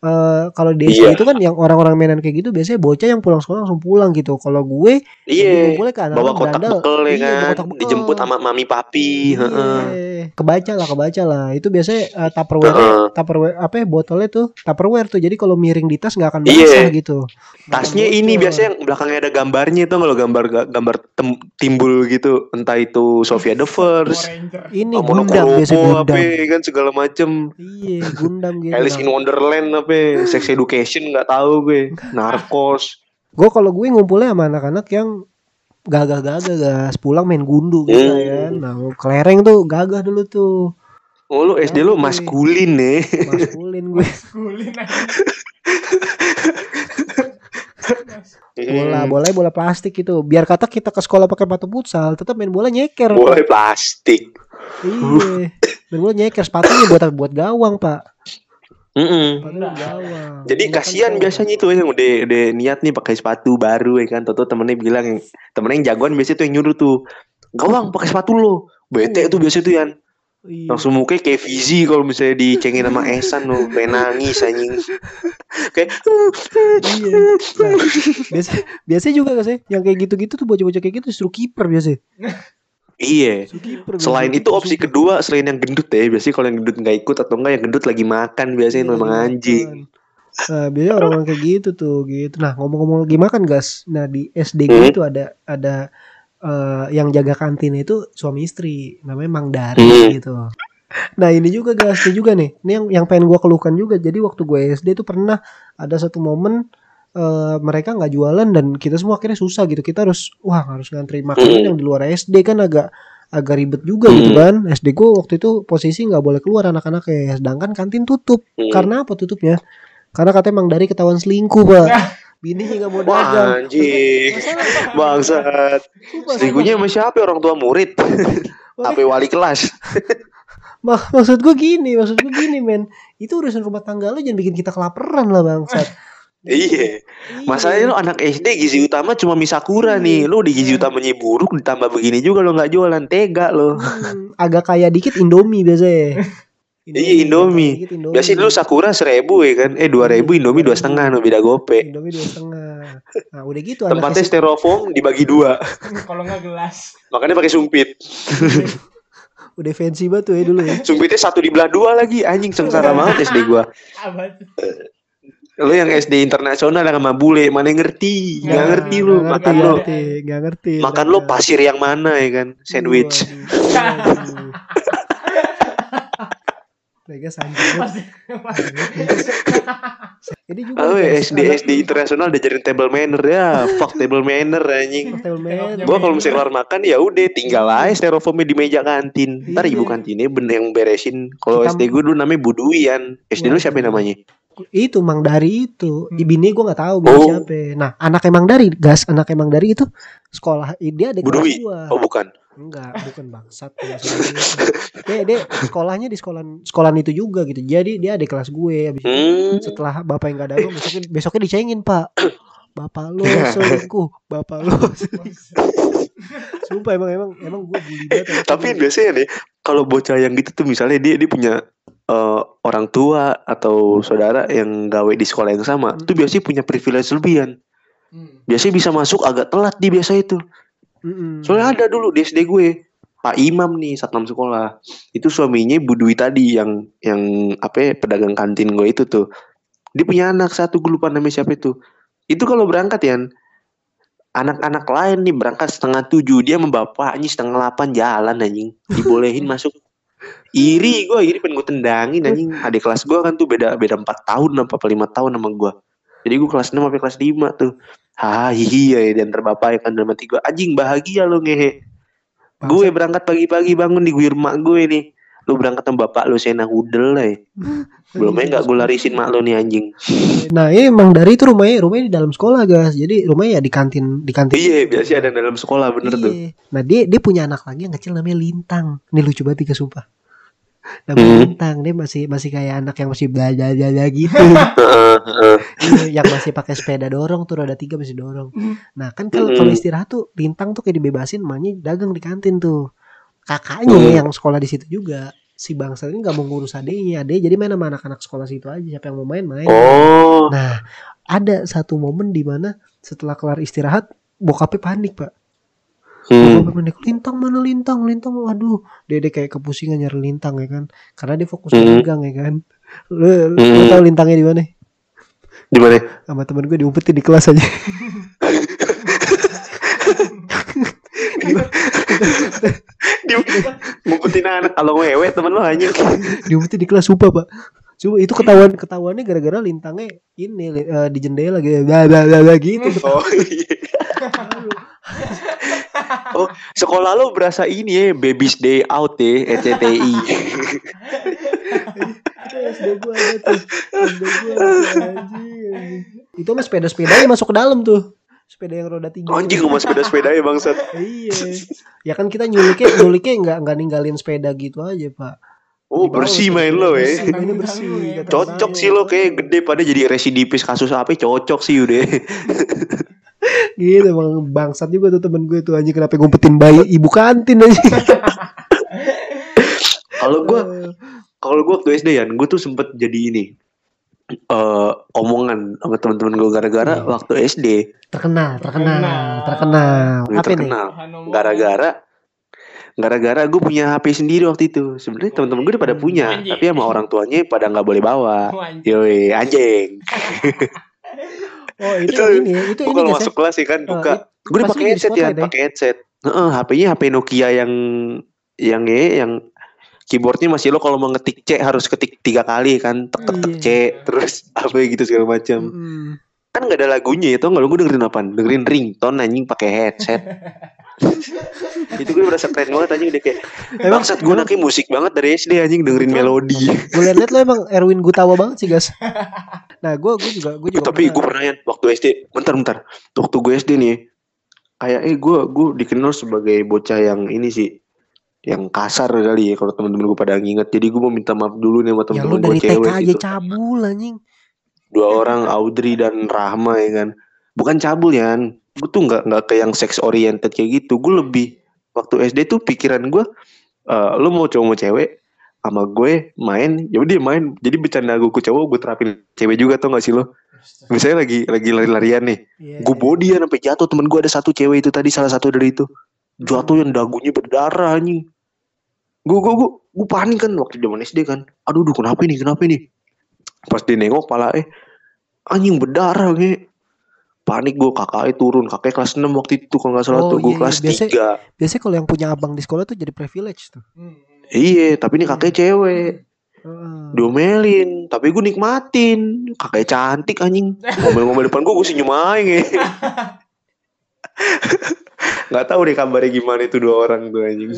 [SPEAKER 2] eh, kalau di SD
[SPEAKER 3] Iya.
[SPEAKER 2] itu kan yang orang-orang mainan kayak gitu biasanya bocah yang pulang sekolah langsung pulang gitu. Kalau gue
[SPEAKER 3] Iya.
[SPEAKER 2] boleh kan
[SPEAKER 3] Bawa kotak bekal ya
[SPEAKER 2] Iya,
[SPEAKER 3] kan.
[SPEAKER 2] kotak bekal.
[SPEAKER 3] Dijemput sama mami papi. heeh.
[SPEAKER 2] Iya. Kebaca lah, kebaca lah. Itu biasanya uh, tupperware,
[SPEAKER 3] Heeh.
[SPEAKER 2] tupperware apa ya botolnya tuh tupperware tuh. Jadi kalau miring di tas nggak akan
[SPEAKER 3] Iya.
[SPEAKER 2] basah gitu.
[SPEAKER 3] Tasnya
[SPEAKER 2] Bocor.
[SPEAKER 3] ini biasanya yang belakangnya ada gambarnya itu kalau gambar gambar tem- timbul gitu. Entah itu Sofia the First,
[SPEAKER 2] ini gundam biasa
[SPEAKER 3] Monokromo
[SPEAKER 2] gundam.
[SPEAKER 3] apa kan segala macem.
[SPEAKER 2] Iya, gundam gitu.
[SPEAKER 3] Alice in Wonderland apa Sex Education nggak tahu gue. Narcos.
[SPEAKER 2] Gue kalau gue ngumpulnya sama anak-anak yang gagah-gagah gas pulang main gundu gitu
[SPEAKER 3] Hmm.
[SPEAKER 2] kan. Nah, kelereng tuh gagah dulu tuh.
[SPEAKER 3] Oh lu SD lu maskulin nih.
[SPEAKER 2] Maskulin gue.
[SPEAKER 4] Kulin aja.
[SPEAKER 2] Bola, bola bola plastik gitu. Biar kata kita ke sekolah pakai sepatu futsal, tetap main bola nyeker.
[SPEAKER 3] Bola plastik.
[SPEAKER 2] Iya. Main bola nyeker sepatunya buat? Buat gawang, Pak. Sepatunya gawang.
[SPEAKER 3] Jadi
[SPEAKER 2] Enggak
[SPEAKER 3] kasihan
[SPEAKER 2] kan,
[SPEAKER 3] biasanya itu yang udah udah niat nih pakai sepatu baru ya kan. Toto temennya bilang temennya yang jagoan biasanya tuh yang nyuruh tuh. Gawang pakai sepatu lo. Bete tuh biasa tuh Yan.
[SPEAKER 2] Iya.
[SPEAKER 3] Langsung mukanya kayak Fizi kalau misalnya dicengin sama Esan lo. Kayak nangis anjing. *laughs* kayak
[SPEAKER 2] Iya. Nah, biasa biasanya juga gak sih yang kayak gitu-gitu tuh bocah-bocah kayak gitu justru kiper biasa. *laughs*
[SPEAKER 3] iya. Selain itu opsi kedua selain yang gendut ya biasanya kalau yang gendut nggak ikut atau enggak yang gendut lagi makan biasanya
[SPEAKER 2] Iya,
[SPEAKER 3] memang anjing.
[SPEAKER 2] Nah, biasanya orang-orang kayak gitu tuh gitu. Nah, ngomong-ngomong lagi makan, gas. Nah, di SD
[SPEAKER 3] Hmm.
[SPEAKER 2] itu ada ada eh, yang jaga kantin itu suami istri, namanya Mang Dari
[SPEAKER 3] Hmm.
[SPEAKER 2] gitu. Nah, ini juga gas, ini juga nih. Ini yang yang pengen gue keluhkan juga. Jadi waktu gue SD itu pernah ada satu momen eh, mereka nggak jualan dan kita semua akhirnya susah gitu. Kita harus wah harus ngantri makanan
[SPEAKER 3] Hmm.
[SPEAKER 2] yang di luar SD kan agak agak ribet juga gitu
[SPEAKER 3] Hmm.
[SPEAKER 2] kan. SD gue waktu itu posisi nggak boleh keluar anak-anak ya. Sedangkan kantin tutup.
[SPEAKER 3] Hmm.
[SPEAKER 2] Karena apa tutupnya? Karena katanya emang dari ketahuan selingkuh, Pak. Bininya nggak mau dagang.
[SPEAKER 3] Wah, anjing. Bangsat. Selingkuhnya sama siapa orang tua murid? *laughs* Apa wali kelas? *laughs*
[SPEAKER 2] Mak- maksud gue gini, maksud gue gini, men. Itu urusan rumah tangga lo jangan bikin kita kelaparan lah, bangsat.
[SPEAKER 3] Iya. Masalahnya lo anak SD gizi utama cuma misakura nih. Lo di gizi utamanya buruk ditambah begini juga lo nggak jualan tega lo.
[SPEAKER 2] Hmm, agak kaya dikit Indomie biasanya. *laughs*
[SPEAKER 3] Iya, Indomie.
[SPEAKER 2] Dikit Indomie.
[SPEAKER 3] Biasanya dulu sakura seribu ya kan? Eh dua ribu Indomie dua setengah no beda gope.
[SPEAKER 2] Indomie dua setengah. Nah, udah gitu
[SPEAKER 3] Tempatnya
[SPEAKER 2] SD
[SPEAKER 3] styrofoam dibagi dua. *laughs*
[SPEAKER 4] Kalau nggak gelas.
[SPEAKER 3] Makanya pakai sumpit. *laughs*
[SPEAKER 2] udah fancy banget tuh ya dulu ya.
[SPEAKER 3] Sumpitnya satu dibelah dua lagi. Anjing sengsara banget SD gua. Lo yang SD internasional yang sama bule mana yang ngerti? Nggak ngerti lo.
[SPEAKER 2] nggak
[SPEAKER 3] Makan
[SPEAKER 2] ngerti,
[SPEAKER 3] lo.
[SPEAKER 2] nggak ngerti, ngerti.
[SPEAKER 3] Makan lo pasir yang mana ya kan? Sandwich.
[SPEAKER 2] Mereka sanjung banget.
[SPEAKER 4] Pasti.
[SPEAKER 2] Ini juga
[SPEAKER 3] Oh, SD SD internasional diajarin table manner ya. Fuck table manner anjing. Gua kalau misalnya keluar makan ya udah tinggal aja styrofoamnya di meja kantin. Ntar
[SPEAKER 2] Iya.
[SPEAKER 3] ibu kantinnya bener yang beresin. Kalau SD gue dulu namanya Buduian. SD lu siapa namanya?
[SPEAKER 2] Itu Mang Dari itu.
[SPEAKER 4] Hmm.
[SPEAKER 2] ibini gue nggak tahu bini
[SPEAKER 3] Oh.
[SPEAKER 2] siapa. Nah anak emang Dari gas anak emang Dari itu sekolah dia ada kelas gua.
[SPEAKER 3] Oh bukan.
[SPEAKER 2] enggak bukan bangsat dia dia sekolahnya di sekolah sekolah itu juga gitu. Jadi dia ada kelas gue. Habis itu
[SPEAKER 3] Hmm.
[SPEAKER 2] setelah bapak yang gak ada besoknya besoknya dicengin pak. Bapak lo selingkuh. Bapak lo. Sumpah emang emang emang gue bully banget
[SPEAKER 3] Tapi biasanya nih kalau bocah yang gitu tuh misalnya dia dia punya eh, orang tua atau saudara yang gawe di sekolah yang sama,
[SPEAKER 2] Hmm.
[SPEAKER 3] biasanya punya privilege lebihan.
[SPEAKER 4] Hmm.
[SPEAKER 3] Biasanya bisa masuk agak telat di biasa itu.
[SPEAKER 2] Mm-mm.
[SPEAKER 3] Soalnya ada dulu di SD gue Pak Imam nih satpam sekolah itu suaminya Budui tadi yang yang apa ya, pedagang kantin gue itu tuh dia punya anak satu gue lupa namanya siapa itu itu kalau berangkat ya anak-anak lain nih berangkat setengah tujuh dia sama bapaknya setengah delapan jalan anjing dibolehin *laughs* masuk iri gue iri pengen gue tendangin anjing. Adik kelas gue kan tuh beda beda empat tahun apa lima tahun sama gue jadi gue kelas 6 sampai kelas 5 tuh. Hahaha ya diantar bapak ya kan dalam hati gue anjing bahagia lo ngehe. Gue berangkat pagi-pagi bangun diguyur mak gue nih lu berangkat sama bapak lu sena hudel lah ya. belum aja nggak gue larisin mak lu nih anjing
[SPEAKER 2] Nah, ini emang dari itu rumahnya rumahnya di dalam sekolah, guys. Jadi rumahnya ya di kantin, di kantin.
[SPEAKER 3] iya biasa ada dalam sekolah bener tuh
[SPEAKER 2] Iya. Nah, dia dia punya anak lagi yang kecil namanya Lintang. Ini lucu banget tiga sumpah. Namanya
[SPEAKER 3] Hmm.
[SPEAKER 2] Lintang, dia masih masih kayak anak yang masih belajar belajar gitu.
[SPEAKER 3] Heeh, *laughs* heeh.
[SPEAKER 2] Iya, yang masih pakai sepeda dorong tuh roda tiga masih dorong. Nah, kan kalau
[SPEAKER 3] Hmm.
[SPEAKER 2] kalau istirahat tuh Lintang tuh kayak dibebasin emaknya dagang di kantin tuh. Kakaknya
[SPEAKER 3] Hmm.
[SPEAKER 2] yang sekolah di situ juga. si bangsa ini nggak mau ngurus adenya adenya jadi main sama anak-anak sekolah situ aja siapa yang mau main main
[SPEAKER 3] Oh.
[SPEAKER 2] nah ada satu momen di mana setelah kelar istirahat bokapnya panik pak
[SPEAKER 3] Hmm.
[SPEAKER 2] bokapnya panik lintang mana lintang lintang waduh dede kayak kepusingan nyari lintang ya kan karena dia fokus
[SPEAKER 3] Hmm.
[SPEAKER 2] pegang ya kan lu, lu
[SPEAKER 3] Hmm.
[SPEAKER 2] tahu lintangnya di mana
[SPEAKER 3] Di mana?
[SPEAKER 2] sama temen gue diumpetin di kelas aja *laughs* *laughs*
[SPEAKER 3] ngumpetin anak kalau ngewe temen lo anjing.
[SPEAKER 2] diumpetin di kelas sumpah pak Coba itu ketahuan ketahuannya gara-gara lintangnya ini eh, di jendela gitu, bla bla bla gitu. *laughs*
[SPEAKER 3] Oh iya. Oh, sekolah lo berasa ini ya, Baby's Day Out ya, ECTI.
[SPEAKER 2] Itu SD gua ada tuh. SD gua ada tuh, anjing, anjing. Itu mah sepeda-sepedanya masuk ke dalam tuh. Sepeda yang roda tiga.
[SPEAKER 3] Anjing sama sepeda-sepeda ya bangsat. *laughs*
[SPEAKER 2] Iya. Ya kan kita nyuliknya nyuliknya nggak nggak ninggalin sepeda gitu aja pak.
[SPEAKER 3] Oh,
[SPEAKER 2] Di
[SPEAKER 3] bersih
[SPEAKER 2] sepeda
[SPEAKER 3] main lo ya.
[SPEAKER 2] bersih, mainnya bersih. kata
[SPEAKER 3] Cocok sih lo kayak gede pada jadi residivis kasus apa cocok sih udah. *laughs*
[SPEAKER 2] Gitu emang bangsat juga tuh temen gue tuh anjing kenapa ngumpetin bayi ibu kantin aja. *laughs*
[SPEAKER 3] Kalau gua kalau gua waktu SD ya, gue tuh sempet jadi ini eh omongan sama teman-teman gue gara-gara
[SPEAKER 2] Iya.
[SPEAKER 3] waktu SD
[SPEAKER 2] terkenal, terkenal,
[SPEAKER 4] Terkenal.
[SPEAKER 2] terkenal. Nih?
[SPEAKER 3] terkenal gara-gara gara-gara gue punya HP sendiri waktu itu sebenarnya teman-teman gue udah pada punya
[SPEAKER 4] Anjing.
[SPEAKER 3] tapi sama orang tuanya pada nggak boleh bawa *laughs*
[SPEAKER 4] Oh, anjing.
[SPEAKER 3] Yoi, anjing. *laughs*
[SPEAKER 2] Oh itu,
[SPEAKER 3] Itu-
[SPEAKER 2] ini itu
[SPEAKER 3] Gue
[SPEAKER 2] ini
[SPEAKER 3] kalau masuk kelas sih kan
[SPEAKER 2] Oh,
[SPEAKER 3] buka.
[SPEAKER 2] it-
[SPEAKER 3] gue udah pakai headset ya, pakai headset. Heeh, HP-nya HP Nokia yang yang ya, yang keyboardnya masih lo kalau mau ngetik C harus ketik tiga kali kan, tek tek tek
[SPEAKER 2] Iya.
[SPEAKER 3] C, terus *laughs* apa gitu segala macam.
[SPEAKER 2] Mm-mm.
[SPEAKER 3] Kan nggak ada lagunya itu, nggak lo gue dengerin apa? Dengerin ringtone anjing pakai headset. *laughs* itu gue berasa keren banget anjing udah kayak
[SPEAKER 2] Emang
[SPEAKER 3] Bangsat gue anaknya musik banget dari SD anjing dengerin melodi.
[SPEAKER 2] gue liat lo emang Erwin Gutawa banget sih guys. *laughs* Nah gue gue juga gue juga.
[SPEAKER 3] Tapi gue
[SPEAKER 2] pernah-
[SPEAKER 3] pernah ya waktu SD, bentar bentar. Waktu gue SD nih, kayak eh gue gue dikenal sebagai bocah yang ini sih, yang kasar kali ya kalau teman-teman gue pada nginget. Jadi gue mau minta maaf dulu nih sama
[SPEAKER 2] ya
[SPEAKER 3] teman-teman gue
[SPEAKER 2] dari TK
[SPEAKER 3] cewek
[SPEAKER 2] aja
[SPEAKER 3] gitu.
[SPEAKER 2] cabul anjing.
[SPEAKER 3] Dua orang Audrey dan Rahma ya kan. Bukan cabul ya, gue tuh nggak nggak ke yang sex oriented kayak gitu. Gue lebih waktu SD tuh pikiran gue, eh lu mau cowok mau cewek, sama gue main, ya udah main. Jadi bercanda gue ke cowok, gue terapin cewek juga tau gak sih lo? Misalnya lagi lagi lari-larian nih,
[SPEAKER 2] Iya,
[SPEAKER 3] gue
[SPEAKER 2] iya.
[SPEAKER 3] bodian sampai jatuh temen gue ada satu cewek itu tadi salah satu dari itu jatuh yang dagunya berdarah anjing gue gue gue gue panik kan waktu zaman SD kan. Aduh duh kenapa ini kenapa ini? Pas dia nengok pala eh anjing berdarah nih panik gue kakaknya turun. Kakaknya kelas 6 waktu itu kalau nggak salah
[SPEAKER 2] Oh,
[SPEAKER 3] tuh. Gue
[SPEAKER 2] iya,
[SPEAKER 3] kelas
[SPEAKER 2] iya. Biasa-
[SPEAKER 3] 3
[SPEAKER 2] Biasanya kalau yang punya abang di sekolah tuh jadi privilege tuh.
[SPEAKER 4] Hmm.
[SPEAKER 3] iya tapi ini kakaknya cewek.
[SPEAKER 2] Heeh.
[SPEAKER 3] diomelin tapi gue nikmatin. Kakaknya cantik anjing. Ngomel-ngomel depan gue gue senyum aja *laughs* nggak tahu deh kabarnya gimana itu dua orang tuh anjing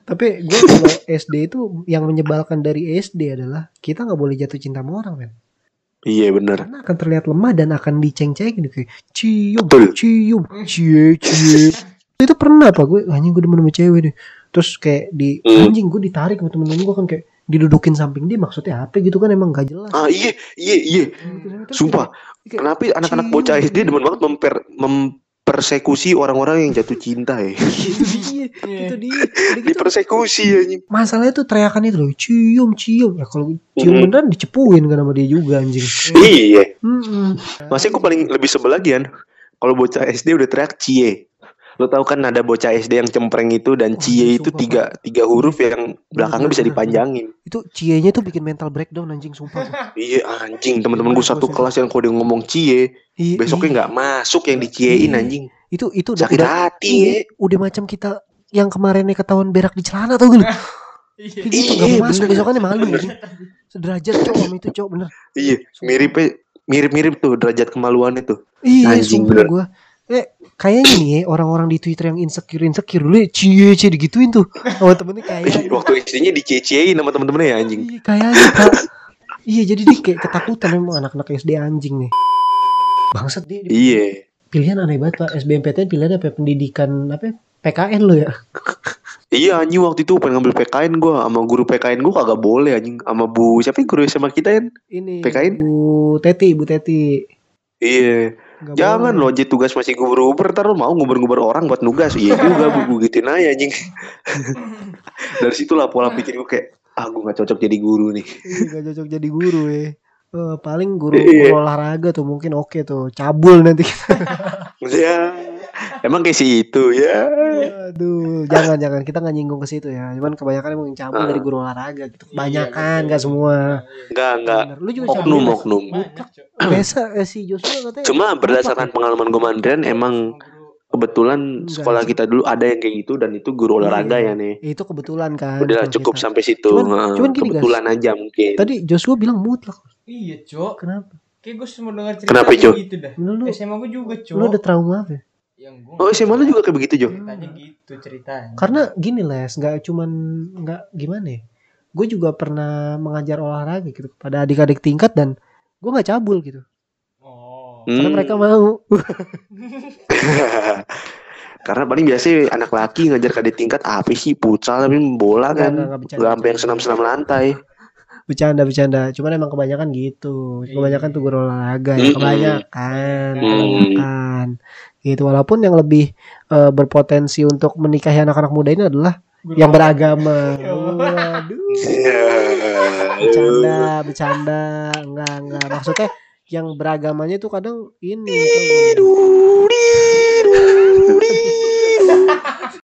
[SPEAKER 2] Tapi gue kalau SD itu yang menyebalkan dari SD adalah kita nggak boleh jatuh cinta sama orang men.
[SPEAKER 3] iya bener
[SPEAKER 2] Karena akan terlihat lemah dan akan diceng-cengin gitu kayak cium,
[SPEAKER 3] Betul.
[SPEAKER 2] cium, cie, cie. itu pernah apa gue anjing gue demen sama cewek deh. Terus kayak di
[SPEAKER 3] Hmm.
[SPEAKER 2] anjing gue ditarik sama temen-temen gue kan kayak didudukin samping dia maksudnya apa gitu kan emang gak jelas.
[SPEAKER 3] ah iya iya iya
[SPEAKER 2] Terus
[SPEAKER 3] sumpah
[SPEAKER 2] kayak-
[SPEAKER 3] kenapa anak-anak
[SPEAKER 2] cium.
[SPEAKER 3] bocah SD demen banget memper mempersekusi orang-orang yang jatuh cinta ya *laughs*
[SPEAKER 2] itu dia, itu dia. Gitu,
[SPEAKER 3] dipersekusi anjing
[SPEAKER 2] masalahnya tuh teriakan itu loh, cium, cium. Ya kalau cium
[SPEAKER 3] Mhm.
[SPEAKER 2] beneran dicepuin kan sama dia juga anjing.
[SPEAKER 3] iya
[SPEAKER 2] Mm-mm.
[SPEAKER 3] masih gue paling lebih sebel lagi kan kalau bocah SD udah teriak cie lo tau kan ada bocah SD yang cempreng itu dan
[SPEAKER 2] Oh,
[SPEAKER 3] cie
[SPEAKER 2] iya,
[SPEAKER 3] itu
[SPEAKER 2] sumpah,
[SPEAKER 3] tiga tiga huruf yang belakangnya bisa
[SPEAKER 2] bener.
[SPEAKER 3] dipanjangin
[SPEAKER 2] Itu cienya tuh bikin mental breakdown anjing sumpah. *laughs*
[SPEAKER 3] Iya anjing teman-teman gue satu kelas yang dia ngomong cie
[SPEAKER 2] Iya,
[SPEAKER 3] besoknya
[SPEAKER 2] iya.
[SPEAKER 3] nggak masuk yang diciein
[SPEAKER 2] Iya.
[SPEAKER 3] anjing
[SPEAKER 2] itu itu udah,
[SPEAKER 3] sakit
[SPEAKER 2] udah,
[SPEAKER 3] hati
[SPEAKER 2] iya,
[SPEAKER 3] ya.
[SPEAKER 2] udah macam kita yang kemarinnya ketahuan berak di celana tuh *laughs* gitu.
[SPEAKER 4] Iya.
[SPEAKER 2] Gitu
[SPEAKER 3] Iya,
[SPEAKER 2] gak mau masuk
[SPEAKER 3] bener.
[SPEAKER 2] besokannya malu anjing. *laughs* Sederajat cowok sama itu cowok bener.
[SPEAKER 3] Iya mirip mirip-mirip tuh derajat kemaluan itu.
[SPEAKER 2] Iya,
[SPEAKER 3] Anjing, bener.
[SPEAKER 2] gua. Eh, kayaknya nih ya, orang-orang di Twitter yang insecure insecure dulu ya, cie cie digituin tuh sama temennya kayak *laughs*
[SPEAKER 3] Waktu SD-nya diciein sama temen-temennya ya anjing.
[SPEAKER 2] Iya, kayaknya Pak. Iya, jadi dia kayak ketakutan emang anak-anak SD anjing nih. Bangsat dia, dia
[SPEAKER 3] Iya.
[SPEAKER 2] pilihan aneh banget Pak. SBMPTN pilihan apa? ya? Pendidikan apa? ya? PKN lo ya.
[SPEAKER 3] Iya anjing waktu itu pengen ngambil PKN gua sama guru PKN gua kagak boleh anjing sama Bu siapa yang guru sama kita kan?
[SPEAKER 2] Ini
[SPEAKER 3] PKN?
[SPEAKER 2] Bu Teti, Bu Teti.
[SPEAKER 3] Iya. Jangan lo aja tugas masih nguber-nguber ntar lo mau nguber-nguber orang buat nugas. Iya juga bu gituin aja anjing. *laughs* Dari situlah pola pikir gue kayak ah gue gak cocok jadi guru nih.
[SPEAKER 2] Iya, Nggak cocok jadi guru ya. Eh, paling guru,
[SPEAKER 3] Iya.
[SPEAKER 2] guru olahraga tuh mungkin oke tuh cabul nanti
[SPEAKER 3] Ya *laughs* emang kayak situ ya.
[SPEAKER 2] aduh jangan jangan kita nggak nyinggung ke situ ya cuman kebanyakan emang yang cabul
[SPEAKER 3] Ah.
[SPEAKER 2] dari guru olahraga gitu
[SPEAKER 4] Iya,
[SPEAKER 2] kebanyakan
[SPEAKER 4] betul.
[SPEAKER 2] nggak semua
[SPEAKER 3] Enggak enggak.
[SPEAKER 2] Bener. lu juga
[SPEAKER 3] Oknum
[SPEAKER 2] cabul Mas?
[SPEAKER 3] oknum.
[SPEAKER 2] Biasa eh, si Joshua katanya
[SPEAKER 3] Cuma berdasarkan
[SPEAKER 2] ya?
[SPEAKER 3] pengalaman gue mandirian emang kebetulan
[SPEAKER 2] Enggak
[SPEAKER 3] sekolah kita dulu ada yang kayak gitu dan itu guru olahraga
[SPEAKER 2] Iya.
[SPEAKER 3] ya nih.
[SPEAKER 2] itu kebetulan kan
[SPEAKER 3] Udah cukup
[SPEAKER 2] kita.
[SPEAKER 3] sampai situ.
[SPEAKER 2] Cuman-
[SPEAKER 3] Heeh,
[SPEAKER 2] cuman gini, guys.
[SPEAKER 3] kebetulan aja mungkin.
[SPEAKER 2] tadi Joshua bilang mutlak
[SPEAKER 4] Iya, Cok.
[SPEAKER 2] kenapa
[SPEAKER 4] Kayak gue semua dengar cerita
[SPEAKER 3] Kenapa,
[SPEAKER 4] gitu dah.
[SPEAKER 2] lu lu,
[SPEAKER 4] SMA gue juga, Cok.
[SPEAKER 2] lu ada trauma apa ya?
[SPEAKER 4] Yang gue
[SPEAKER 3] Oh SMA lu juga kayak begitu Jo?
[SPEAKER 4] ceritanya gitu ceritanya.
[SPEAKER 2] karena gini les nggak cuman nggak gimana ya gue juga pernah mengajar olahraga gitu kepada adik-adik tingkat dan gue nggak cabul gitu
[SPEAKER 4] Oh.
[SPEAKER 2] karena
[SPEAKER 3] Hmm.
[SPEAKER 2] mereka mau *laughs*
[SPEAKER 3] Karena paling biasa anak laki ngajar ke adik tingkat apa sih futsal tapi bola kan.
[SPEAKER 2] nggak,
[SPEAKER 3] sampai yang senam-senam lantai.
[SPEAKER 2] bercanda bercanda cuman emang kebanyakan gitu kebanyakan tuh guru olahraga ya kebanyakan
[SPEAKER 3] Mm.
[SPEAKER 2] kebanyakan gitu. Walaupun yang lebih eh, berpotensi untuk menikahi anak-anak muda ini adalah
[SPEAKER 4] Guru
[SPEAKER 2] yang beragama. *laughs*
[SPEAKER 4] Ya
[SPEAKER 2] waduh. *laughs* Bercanda bercanda. Enggak enggak. Maksudnya yang beragamanya tuh kadang ini? *laughs*